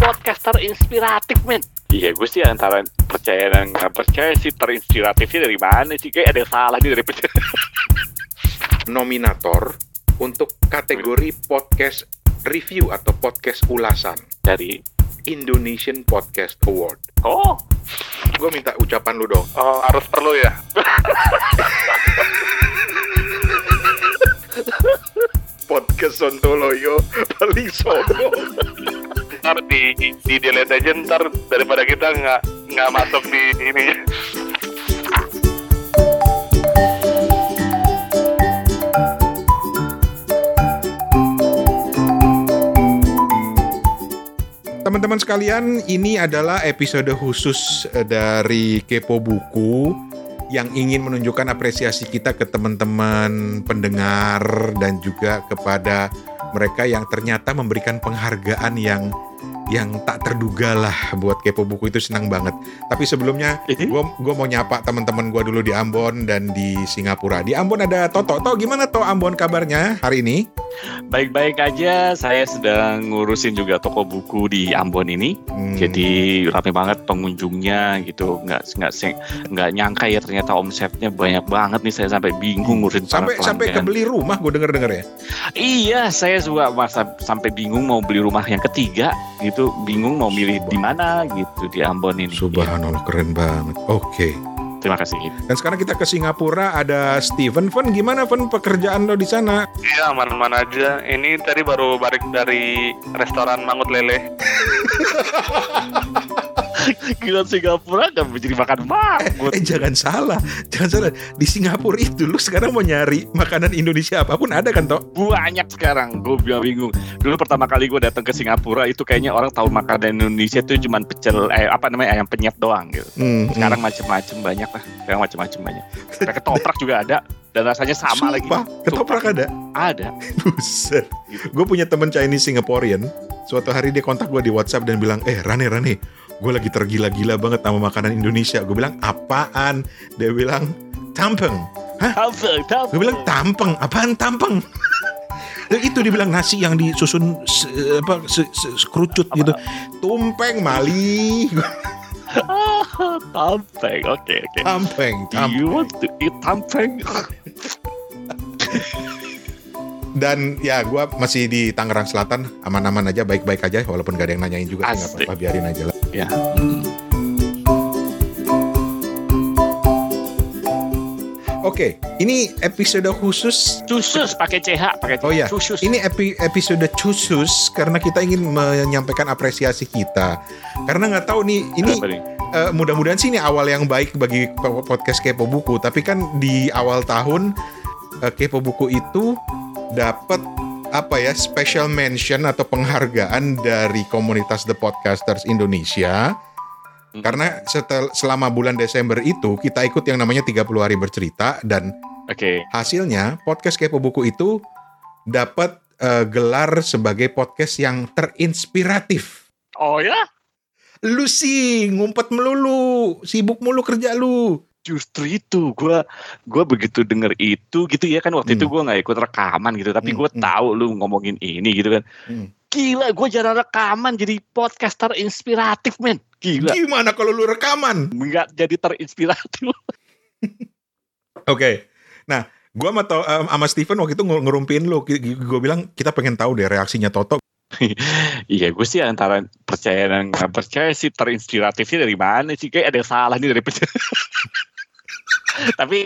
podcaster inspiratif men Iya gue sih antara percaya dan nggak percaya sih terinspiratifnya dari mana sih kayak ada yang salah nih dari percaya nominator untuk kategori podcast review atau podcast ulasan dari Indonesian Podcast Award. oh Gue minta ucapan lu dong. Oh, harus perlu ya? Podcast Sontoloyo paling sombong. Ntar di, di delete aja ntar daripada kita nggak nggak masuk di ini. Teman-teman sekalian, ini adalah episode khusus eh, dari Kepo Buku yang ingin menunjukkan apresiasi kita ke teman-teman pendengar dan juga kepada mereka yang ternyata memberikan penghargaan yang yang tak terduga lah buat Kepo Buku itu senang banget. Tapi sebelumnya gue gua mau nyapa teman-teman gue dulu di Ambon dan di Singapura. Di Ambon ada Toto. Toto gimana Toto Ambon kabarnya hari ini? Baik-baik aja saya sedang ngurusin juga toko buku di Ambon ini Hmm, jadi rame banget pengunjungnya gitu nggak nggak nggak nyangka ya ternyata omsetnya banyak banget nih saya sampai bingung ngurusin sampai sampai pelanggan. kebeli rumah gue denger denger ya. Iya, saya juga masa sampai bingung mau beli rumah yang ketiga gitu, bingung mau milih di mana gitu di Ambon ini. Subhanallah keren banget. Oke. Iya, terima kasih. Dan sekarang kita ke Singapura ada Steven. Fen gimana Fen pekerjaan lo di sana? Iya, aman-aman aja. Ini tadi baru balik dari restoran Mangut Lele. Gila Singapura kan menjadi makan mangut. Eh jangan salah, jangan salah. Di Singapura itu lu sekarang mau nyari makanan Indonesia apa pun ada kan toh? Banyak sekarang, gue bilang bingung. Dulu pertama kali gue datang ke Singapura itu kayaknya orang tahu makanan Indonesia itu cuma pecel, eh apa namanya ayam penyet doang gitu. Hmm, Sekarang macem-macem banyak lah, sekarang macem-macem banyak. Kayak ketoprak juga ada dan rasanya sama lagi. Sumpah, ketoprak ada. Ada. Buset. Gue punya temen Chinese Singaporean. Suatu hari dia kontak gue di WhatsApp dan bilang, eh Rane Rane, gue lagi tergila-gila banget sama makanan Indonesia. Gue bilang apaan? Dia bilang tampeng. Tampeng, tampeng. Gue bilang tampeng, apaan tampeng? Dan itu dibilang nasi yang disusun se- apa se, se- sekerucut gitu. Tumpeng mali. tampeng, oke oke. tampeng, Do tampeng. you want to eat tampeng? Dan ya gue masih di Tangerang Selatan, aman-aman aja, baik-baik aja, walaupun gak ada yang nanyain juga nggak apa-apa, biarin aja lah. Ya. Oke, ini episode khusus. Khusus pakai CH, pakai CH. Oh ya, Khusus. ini epi- episode khusus karena kita ingin menyampaikan apresiasi kita. Karena nggak tahu nih, ini eh, mudah-mudahan sih ini awal yang baik bagi po- podcast Kepo Buku. Tapi kan di awal tahun eh, Kepo Buku itu dapat apa ya special mention atau penghargaan dari komunitas The Podcasters Indonesia. Hmm. Karena setel, selama bulan Desember itu kita ikut yang namanya 30 hari bercerita dan Oke. hasilnya podcast Kepo Buku itu dapat eh, gelar sebagai podcast yang terinspiratif. Oh ya? Lu sih ngumpet melulu, sibuk mulu kerja lu. Justru itu, gua gua begitu denger itu gitu ya kan waktu itu Hmm. gua nggak ikut rekaman gitu, tapi Hmm, gua hmm. tahu lu ngomongin ini gitu kan. Hmm. Gila, gua jarang rekaman jadi podcaster inspiratif men. Gila, Gimana kalau lu rekaman? nggak jadi terinspiratif. Oke. Nah, gua sama, em, sama Steven waktu itu nge- ngerumpiin lu. Gue bilang kita pengen tahu deh reaksinya Toto. Iya, gue sih antara percaya dan nggak percaya sih terinspiratifnya dari mana sih? Kayak ada yang salah nih dari percaya. Tapi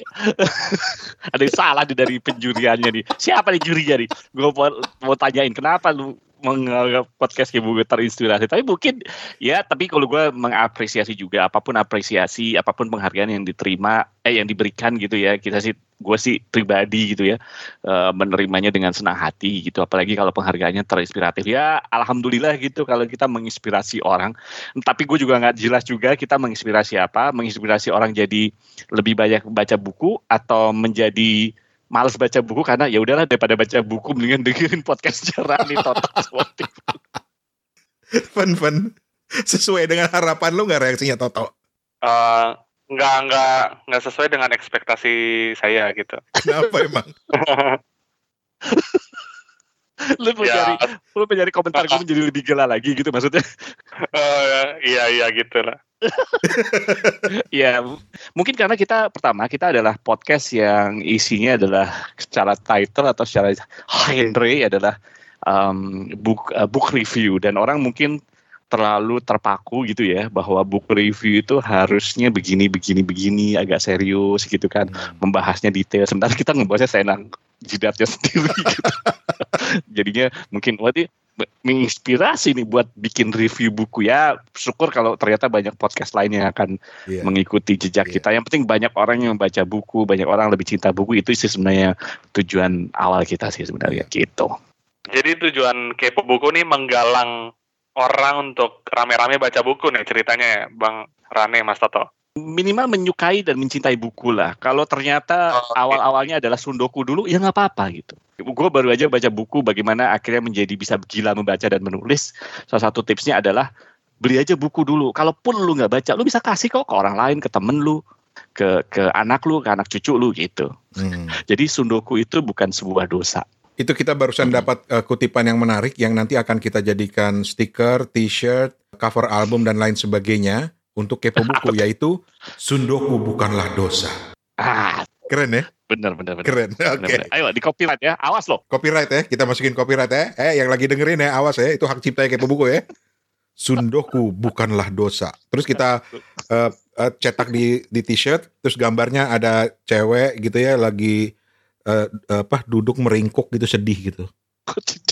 ada yang salah nih dari penjuriannya nih. Siapa nih jurinya nih? Gue mau, mau tanyain kenapa lu menganggap podcast kayak gue terinspirasi. Tapi mungkin ya, tapi kalau gue mengapresiasi juga apa pun apresiasi, apa pun penghargaan yang diterima, eh yang diberikan gitu ya. Kita sih, gue sih pribadi gitu ya eh, menerimanya dengan senang hati gitu. Apalagi kalau penghargaannya terinspiratif. Ya alhamdulillah gitu kalau kita menginspirasi orang. Tapi gue juga nggak jelas juga kita menginspirasi apa. Menginspirasi orang jadi lebih banyak baca buku atau menjadi males baca buku karena ya udahlah daripada baca buku mendingan dengerin podcast jarang nih total Fun fun. Sesuai dengan harapan lu nggak reaksinya Toto? Eh, nggak nggak nggak sesuai dengan ekspektasi saya gitu. Kenapa emang? lu mau Ya. lu mau nyari komentar gue menjadi lebih gila lagi gitu maksudnya Eh, iya iya gitu lah. ya mungkin karena kita pertama kita adalah podcast yang isinya adalah secara title atau secara genre adalah um, book uh, book review dan orang mungkin terlalu terpaku gitu ya bahwa book review itu harusnya begini begini begini agak serius gitu kan. Membahasnya detail. Sementara kita ngebahasnya senang jidatnya sendiri gitu. jadinya mungkin berarti menginspirasi nih buat bikin review buku ya. Syukur kalau ternyata banyak podcast lain yang akan Iya. mengikuti jejak Iya. kita. Yang penting banyak orang yang membaca buku banyak orang lebih cinta buku. Itu sih sebenarnya tujuan awal kita sih sebenarnya gitu. Jadi tujuan kepo buku nih menggalang orang untuk rame-rame baca buku nih ceritanya ya, Bang Rane Mas Toto. minimal menyukai dan mencintai buku lah. Kalau ternyata Oh, oke. awal-awalnya adalah sundoku dulu, ya nggak apa-apa gitu. Gue baru aja baca buku bagaimana akhirnya menjadi bisa gila membaca dan menulis. Salah satu tipsnya adalah beli aja buku dulu. Kalaupun lu nggak baca, lu bisa kasih kok ke orang lain, ke temen lu, ke ke anak lu, ke anak cucu lu gitu. Hmm. Jadi sundoku itu bukan sebuah dosa. Itu kita barusan Hmm. dapat eh, kutipan yang menarik yang nanti akan kita jadikan stiker, t-shirt, cover album dan lain sebagainya untuk kepo buku yaitu Sundoku bukanlah dosa. Ah, Keren ya? bener bener bener. Keren. Oke. Bener. Ayo di copyright ya, awas loh. Copyright ya, kita masukin copyright ya. Eh, yang lagi dengerin ya, awas ya, itu hak cipta kepo buku ya. Sundoku bukanlah dosa. Terus kita eh, eh, cetak di di t-shirt, terus gambarnya ada cewek gitu ya, lagi eh, apa duduk meringkuk gitu sedih gitu.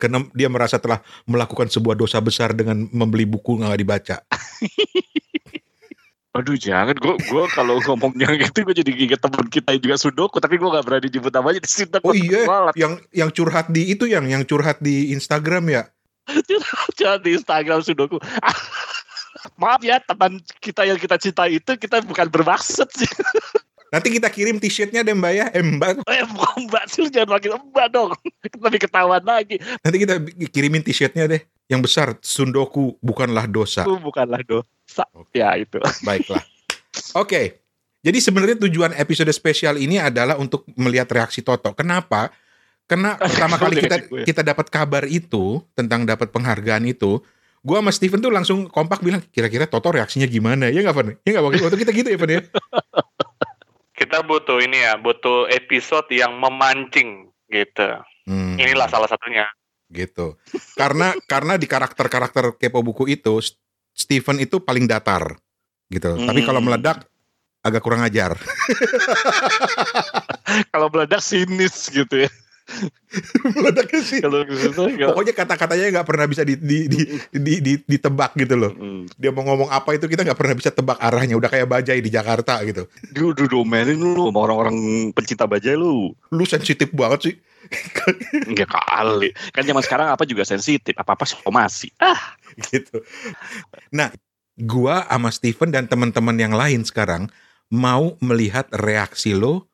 Karena dia merasa telah melakukan sebuah dosa besar dengan membeli buku nggak dibaca. Aduh jangan, gue gue kalau ngomongnya gitu gue jadi inget temen kita juga sudoku, tapi gue gak berani nyebut namanya di sini. Oh iya, Malah yang yang curhat di itu yang yang curhat di Instagram ya. curhat di Instagram sudoku. Maaf ya teman kita yang kita cintai itu kita bukan bermaksud sih. Nanti kita kirim t-shirtnya deh Mbak ya. Eh Mbak, Eh mbak sih, lu jangan makin mbak dong. Lebih ketahuan lagi. nanti kita kirimin t-shirtnya deh. Yang besar, Sundoku bukanlah dosa. Itu bukanlah dosa. Oke. Ya itu. Baiklah. Oke. Jadi sebenarnya tujuan episode spesial ini adalah untuk melihat reaksi Toto. Kenapa? Karena pertama kali kita gue. kita dapat kabar itu tentang dapat penghargaan itu, gua sama Steven tuh langsung kompak bilang kira-kira Toto reaksinya gimana? Ya nggak Van? Ya nggak waktu waktu kita gitu ya Van ya? Kita butuh ini ya, butuh episode yang memancing gitu. Hmm, Inilah salah satunya. gitu. Karena karena di karakter-karakter kepo buku itu S- Steven itu paling datar gitu. Tapi kalau Hmm. meledak agak kurang ajar. Kalau meledak sinis gitu ya. Meledaknya sih. Kalau Pokoknya kata-katanya nggak pernah bisa di, di, di, di, di- ditebak gitu loh. Hmm. Dia mau ngomong apa itu kita nggak pernah bisa tebak arahnya. Udah kayak bajai di Jakarta gitu. Dia udah domelin lu sama orang-orang pencinta bajai lu. Lu sensitif banget sih. Enggak kali. Kan zaman sekarang apa juga sensitif. Apa-apa somasi. Ah, gitu. Nah, gua sama Steven dan teman-teman yang lain sekarang mau melihat reaksi lo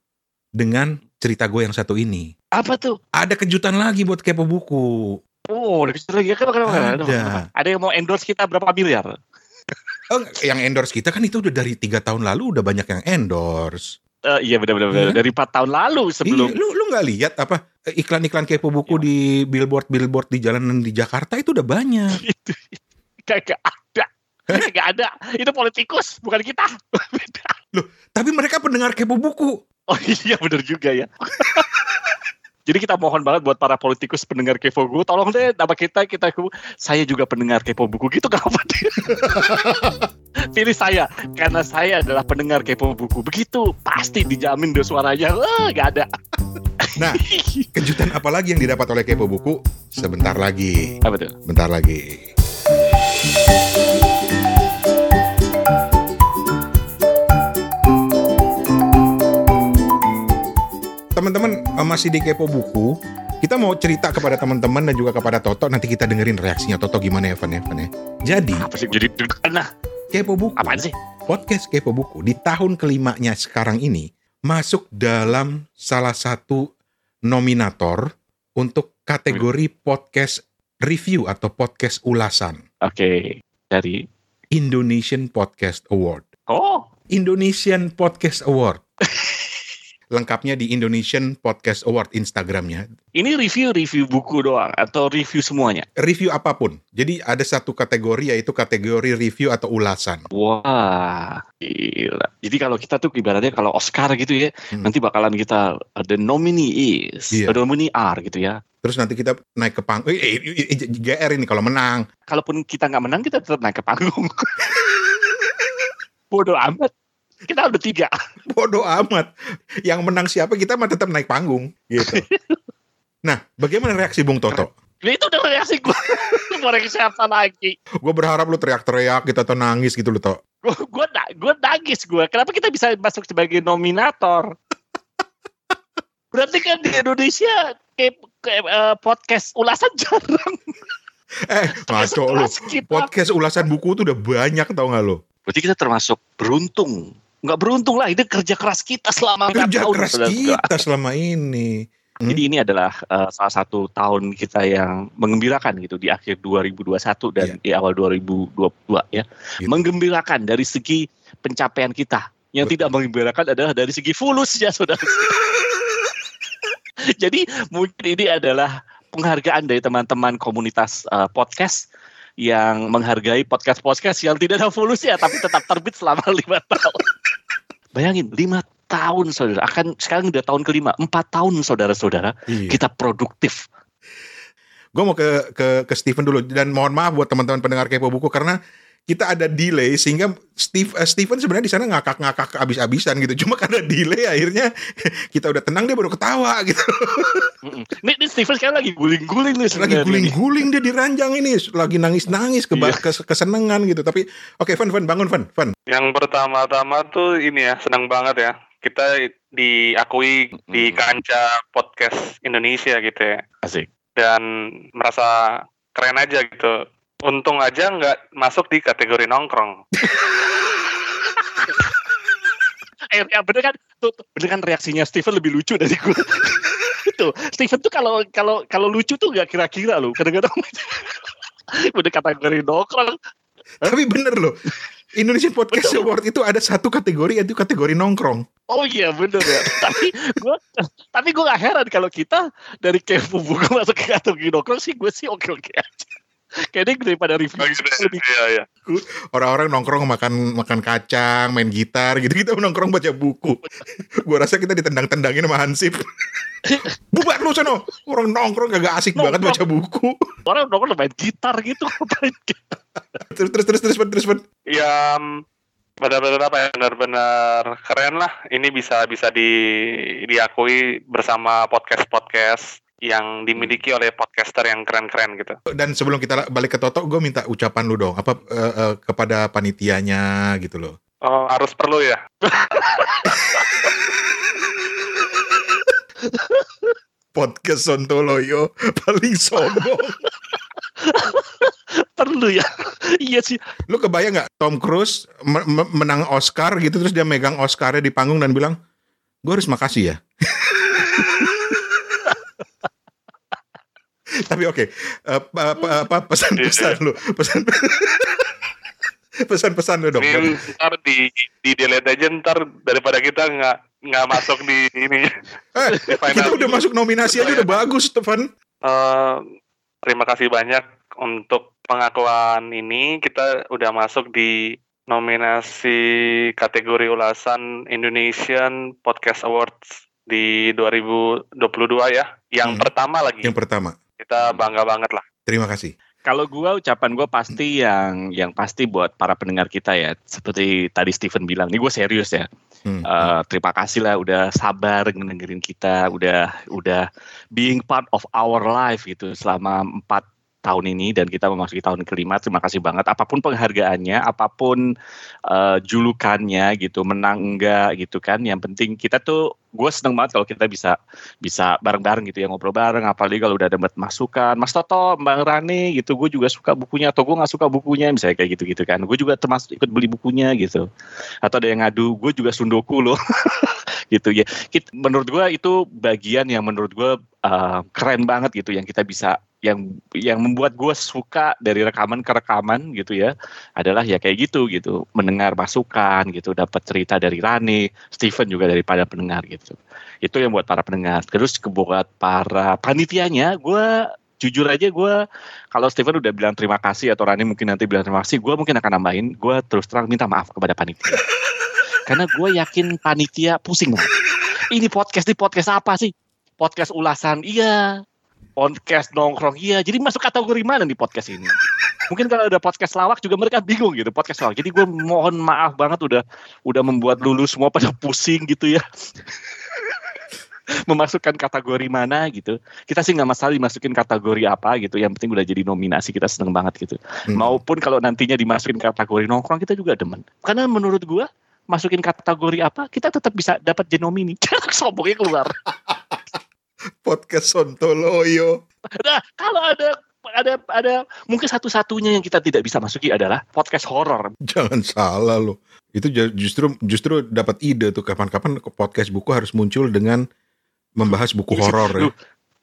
dengan cerita gue yang satu ini. Apa tuh? Ada kejutan lagi buat kepo buku. Oh, ada kecil lagi. Kenapa, kenapa, kenapa? Ada. Ada yang mau endorse kita berapa miliar? Oh, yang endorse kita kan itu udah dari tiga tahun lalu udah banyak yang endorse. Eh, iya benar-benar. Iya. Dari 4 tahun lalu sebelum. Iya, lu lu nggak lihat apa eh, iklan-iklan kepo buku Iya. di billboard billboard di jalanan di Jakarta itu udah banyak. itu kagak ada. Kagak ada. Itu politikus, bukan kita. Beda. Tapi mereka pendengar kepo buku. Oh iya benar juga ya. Jadi kita mohon banget buat para politikus pendengar kepo buku, tolong deh nama kita kita saya juga pendengar kepo buku gitu gak apa Pilih saya karena saya adalah pendengar kepo buku. Begitu pasti dijamin deh suaranya. Wah, gak ada. Nah, kejutan apa lagi yang didapat oleh kepo buku? Sebentar lagi. apa tuh? Bentar lagi. Teman-teman eh, masih di Kepo Buku, kita mau cerita kepada teman-teman dan juga kepada Toto. Nanti kita dengerin reaksinya Toto gimana ya, Van ya, Van ya. Jadi, Apa sih jadi nah, Kepo Buku, apaan sih? podcast Kepo Buku di tahun kelimanya sekarang ini masuk dalam salah satu nominator untuk kategori podcast review atau podcast ulasan Oke, dari Indonesian Podcast Award. Oh, Indonesian Podcast Award. lengkapnya di Indonesian Podcast Award Instagramnya. Ini review-review buku doang atau review semuanya? Review apa pun. Jadi ada satu kategori yaitu kategori review atau ulasan. Wah, gila. Jadi kalau kita tuh ibaratnya kalau Oscar gitu ya, Hmm. nanti bakalan kita uh, the nominee is, Iya. the nominee are gitu ya. Terus nanti kita naik ke panggung. Eh, eh, eh, eh, GR ini kalau menang. Kalaupun kita nggak menang, kita tetap naik ke panggung. Bodoh amat. Kita udah tiga. Bodoh amat. Yang menang siapa kita mah tetap naik panggung gitu. Nah, bagaimana reaksi Bung Toto? Nah, itu udah reaksi gue. Mau reaksi apa lagi? Gue berharap lu teriak-teriak gitu atau nangis gitu lu Tok. Gue gue gue nangis gue. Kenapa kita bisa masuk sebagai nominator? Berarti kan di Indonesia kayak, kayak, eh, podcast ulasan jarang. Eh, ngaco lu. Sekelas kita. Podcast ulasan buku tuh udah banyak tau gak lu? Berarti kita termasuk beruntung. Nggak beruntung lah, itu kerja keras kita selama Kerja tahun. keras saudara-saudara. kita selama ini. Hmm. Jadi ini adalah eh, salah satu tahun kita yang mengembirakan gitu di akhir 2021 dan Iya. di awal 2022 ya. Gitu. Menggembirakan dari segi pencapaian kita. Yang Betul. tidak mengembirakan adalah dari segi fulusnya saudara. Jadi mungkin ini adalah penghargaan dari teman-teman komunitas eh, podcast yang menghargai podcast-podcast yang tidak ada fulusnya tapi tetap terbit selama lima tahun. Bayangin lima tahun saudara. Akan sekarang udah tahun kelima. Empat tahun saudara-saudara Iya. kita produktif. Gue mau ke ke ke Steven dulu. Dan mohon maaf buat teman-teman pendengar kepo buku karena kita ada delay sehingga Steve eh, Steven sebenarnya di sana ngakak-ngakak abis-abisan gitu. Cuma karena delay akhirnya kita udah tenang dia baru ketawa gitu. Mm-mm. Ini, ini Steven sekarang lagi guling-guling nih Lagi sebenarnya guling-guling dia di ranjang ini, lagi nangis-nangis Iya. kes- kesenengan gitu. Tapi oke, Van Van bangun Van Van. Yang pertama-tama tuh ini ya, senang banget ya. Kita diakui di Hmm. kancah podcast Indonesia gitu ya. Asik. Dan merasa keren aja gitu. Untung aja nggak masuk di kategori nongkrong. Eh, ya bener kan, tuh, tuh, bener kan reaksinya Steven lebih lucu dari gue. itu Steven tuh kalau kalau kalau lucu tuh gak kira-kira loh. Kadang-kadang udah kategori nongkrong. Tapi bener loh. Indonesian Podcast Betul. Award itu ada satu kategori yaitu kategori nongkrong. Oh iya bener ya. tapi gue tapi gue gak heran kalau kita dari kepo buku masuk ke kategori nongkrong sih gue sih oke-oke aja. Kayaknya daripada review Oh, gitu ya. lebih Iya, iya. Orang-orang nongkrong makan makan kacang, main gitar gitu. Kita nongkrong baca buku. Gua rasa kita ditendang-tendangin sama Hansip. Bubar lu sono. Orang nongkrong kagak asik banget Nongkrong. baca buku. orang nongkrong main gitar gitu Terus terus terus terus terus, terus. Ya mm, benar-benar apa ya benar-benar keren lah. Ini bisa bisa di diakui bersama podcast-podcast yang dimiliki oleh podcaster yang keren-keren gitu. Dan sebelum kita balik ke Toto, gue minta ucapan lu dong. Apa eh, eh, kepada panitianya gitu loh. Oh, harus perlu ya. Podcast Sontoloyo paling sombong. perlu ya iya sih Lu kebayang nggak Tom Cruise me- me- menang Oscar gitu terus dia megang Oscarnya di panggung dan bilang, gue harus makasih ya. Tapi oke, eh, pa- pa- apa pesan-pesan lu, pesan pesan-pesan lu dong. Ini ntar di di delete aja ntar daripada kita nggak nggak masuk di ini. Eh, di final. kita udah masuk nominasi aja udah bagus, Stefan. Eh, terima kasih banyak untuk pengakuan ini. Kita udah masuk di nominasi kategori ulasan Indonesian Podcast Awards di 2022 ya. Yang Hmm. pertama lagi. Yang pertama, Kita bangga banget lah. terima kasih. kalau gua ucapan gua pasti yang yang pasti buat para pendengar kita ya seperti tadi Steven bilang ini gue serius ya Hmm. Eh, terima kasih lah udah sabar ngedengerin kita udah udah being part of our life gitu selama empat tahun ini dan kita memasuki tahun kelima terima kasih banget. Apa pun penghargaannya apa pun eh, julukannya gitu menang enggak gitu kan yang penting kita tuh gue seneng banget kalau kita bisa bisa bareng-bareng gitu ya ngobrol bareng apalagi kalau udah dapat masukan. Mas Toto Mbak Rani gitu gue juga suka bukunya atau gue nggak suka bukunya misalnya kayak gitu gitu kan. Gue juga termasuk ikut beli bukunya gitu. Atau ada yang ngadu gue juga sundoku loh gitu ya. Kita, menurut gua itu bagian yang menurut gua uh, keren banget gitu yang kita bisa yang yang membuat gue suka dari rekaman ke rekaman gitu ya adalah ya kayak gitu gitu. Mendengar masukan gitu dapat cerita dari Rani Steven juga daripada pendengar gitu. Itu yang buat para pendengar. Terus buat para panitianya gue jujur aja gue kalau Steven udah bilang terima kasih atau Rani mungkin nanti bilang terima kasih gue mungkin akan nambahin gue terus terang minta maaf kepada panitia karena gue yakin panitia pusing banget ini podcast di podcast apa sih? Podcast ulasan iya. Podcast nongkrong iya. Jadi masuk kategori mana nih podcast ini? Mungkin kalau ada podcast lawak juga mereka bingung gitu podcast lawak. Jadi gue mohon maaf banget udah udah membuat lulu semua pada pusing gitu ya. Memasukkan kategori mana gitu. Kita sih nggak masalah dimasukin kategori apa gitu. Yang penting udah jadi nominasi kita seneng banget gitu. Hmm. maupun kalau nantinya dimasukin kategori nongkrong kita juga demen. Karena menurut gue masukin kategori apa kita tetap bisa dapat genomini sombongnya keluar podcast Sontoloyo. Nah, kalau ada ada ada mungkin satu-satunya yang kita tidak bisa masuki adalah podcast horor. Jangan salah loh. Itu justru justru dapat ide tuh kapan-kapan podcast buku harus muncul dengan membahas buku horor ya.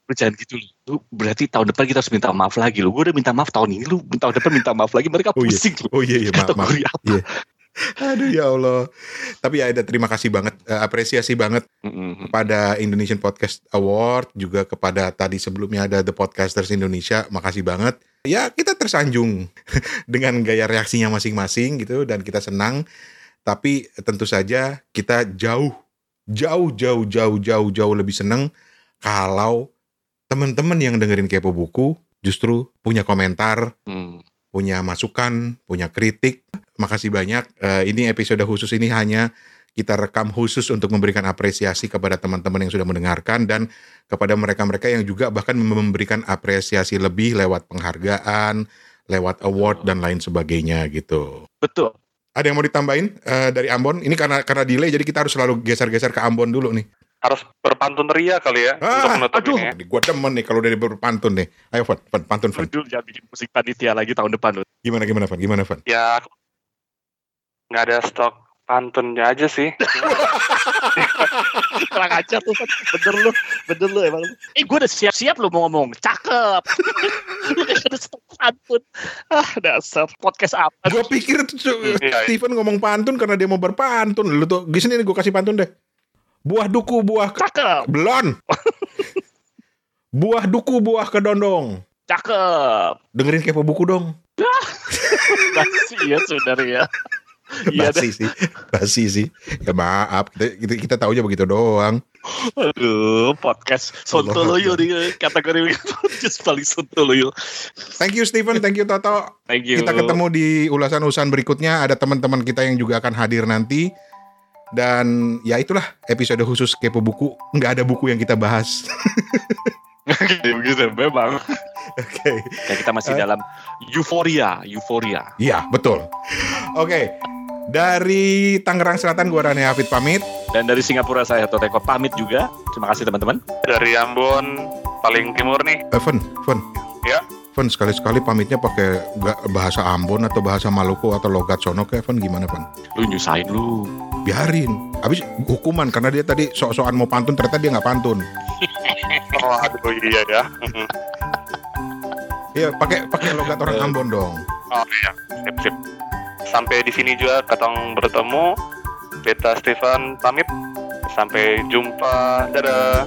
Lu jangan gitu lu. berarti tahun depan kita harus minta maaf lagi lu. Gue udah minta maaf tahun ini lu tahun depan minta maaf lagi mereka pusing oh, iya. Oh iya iya maaf. maaf. Iya. Aduh ya Allah. Tapi ya ada terima kasih banget, uh, apresiasi banget mm-hmm. kepada Indonesian Podcast Award juga kepada tadi sebelumnya ada The Podcasters Indonesia. Makasih banget. Ya kita tersanjung dengan gaya reaksinya masing-masing gitu dan kita senang. Tapi tentu saja kita jauh jauh jauh jauh jauh jauh lebih senang kalau teman-teman yang dengerin kepo buku justru punya komentar, mm. punya masukan, punya kritik makasih banyak. Uh, ini episode khusus ini hanya kita rekam khusus untuk memberikan apresiasi kepada teman-teman yang sudah mendengarkan dan kepada mereka-mereka yang juga bahkan memberikan apresiasi lebih lewat penghargaan, lewat award dan lain sebagainya gitu. Betul. Ada yang mau ditambahin uh, dari Ambon? Ini karena karena delay jadi kita harus selalu geser-geser ke Ambon dulu nih. Harus berpantun ria kali ya ah, untuk aduh, ini. Ya. Gua demen nih kalau dari berpantun nih. Ayo Van pantun Van. Aduh, jangan bikin musik panitia lagi tahun depan loh. Gimana gimana Van? Gimana Van? Ya nggak ada stok pantunnya aja sih. Kurang aja tuh, bener lu, bener lu emang. Eh, gue udah siap-siap lu mau ngomong, cakep. lu ada stok pantun. Ah, dasar podcast apa? Gue pikir tuh iya, iya. Steven ngomong pantun karena dia mau berpantun. Lu tuh, di sini gue kasih pantun deh. Buah duku, buah cakep. Belon. buah duku, buah kedondong. Cakep. Dengerin kepo buku dong. Masih ya saudara ya. Iya basi sih, basi sih. Ya maaf, kita kita, kita tahu aja begitu doang. Aduh, podcast Sontoloyo nih kategori podcast paling Sontoloyo. Thank you Steven, thank you Toto. Thank you. Kita ketemu di ulasan-ulasan berikutnya. Ada teman-teman kita yang juga akan hadir nanti. Dan ya itulah episode khusus Kepo Buku. Nggak ada buku yang kita bahas. begitu memang. Oke. Okay. kita masih uh, dalam euforia, euforia. Iya, betul. Oke. Okay. Dari Tangerang Selatan gue Rani Hafid pamit. Dan dari Singapura saya Toteko pamit juga. Terima kasih teman-teman. Dari Ambon paling timur nih. Evan, Evan. Ya. Evan sekali-sekali pamitnya pakai bahasa Ambon atau bahasa Maluku atau logat sono ke Evan gimana Evan? Lu nyusahin lu. Biarin. Habis hukuman karena dia tadi sok-sokan mau pantun ternyata dia nggak pantun. oh aduh iya ya. Iya pakai pakai logat orang Ambon dong. Oh iya, sip sip sampai di sini juga ketong bertemu. Beta Stefan pamit. Sampai jumpa. Dadah.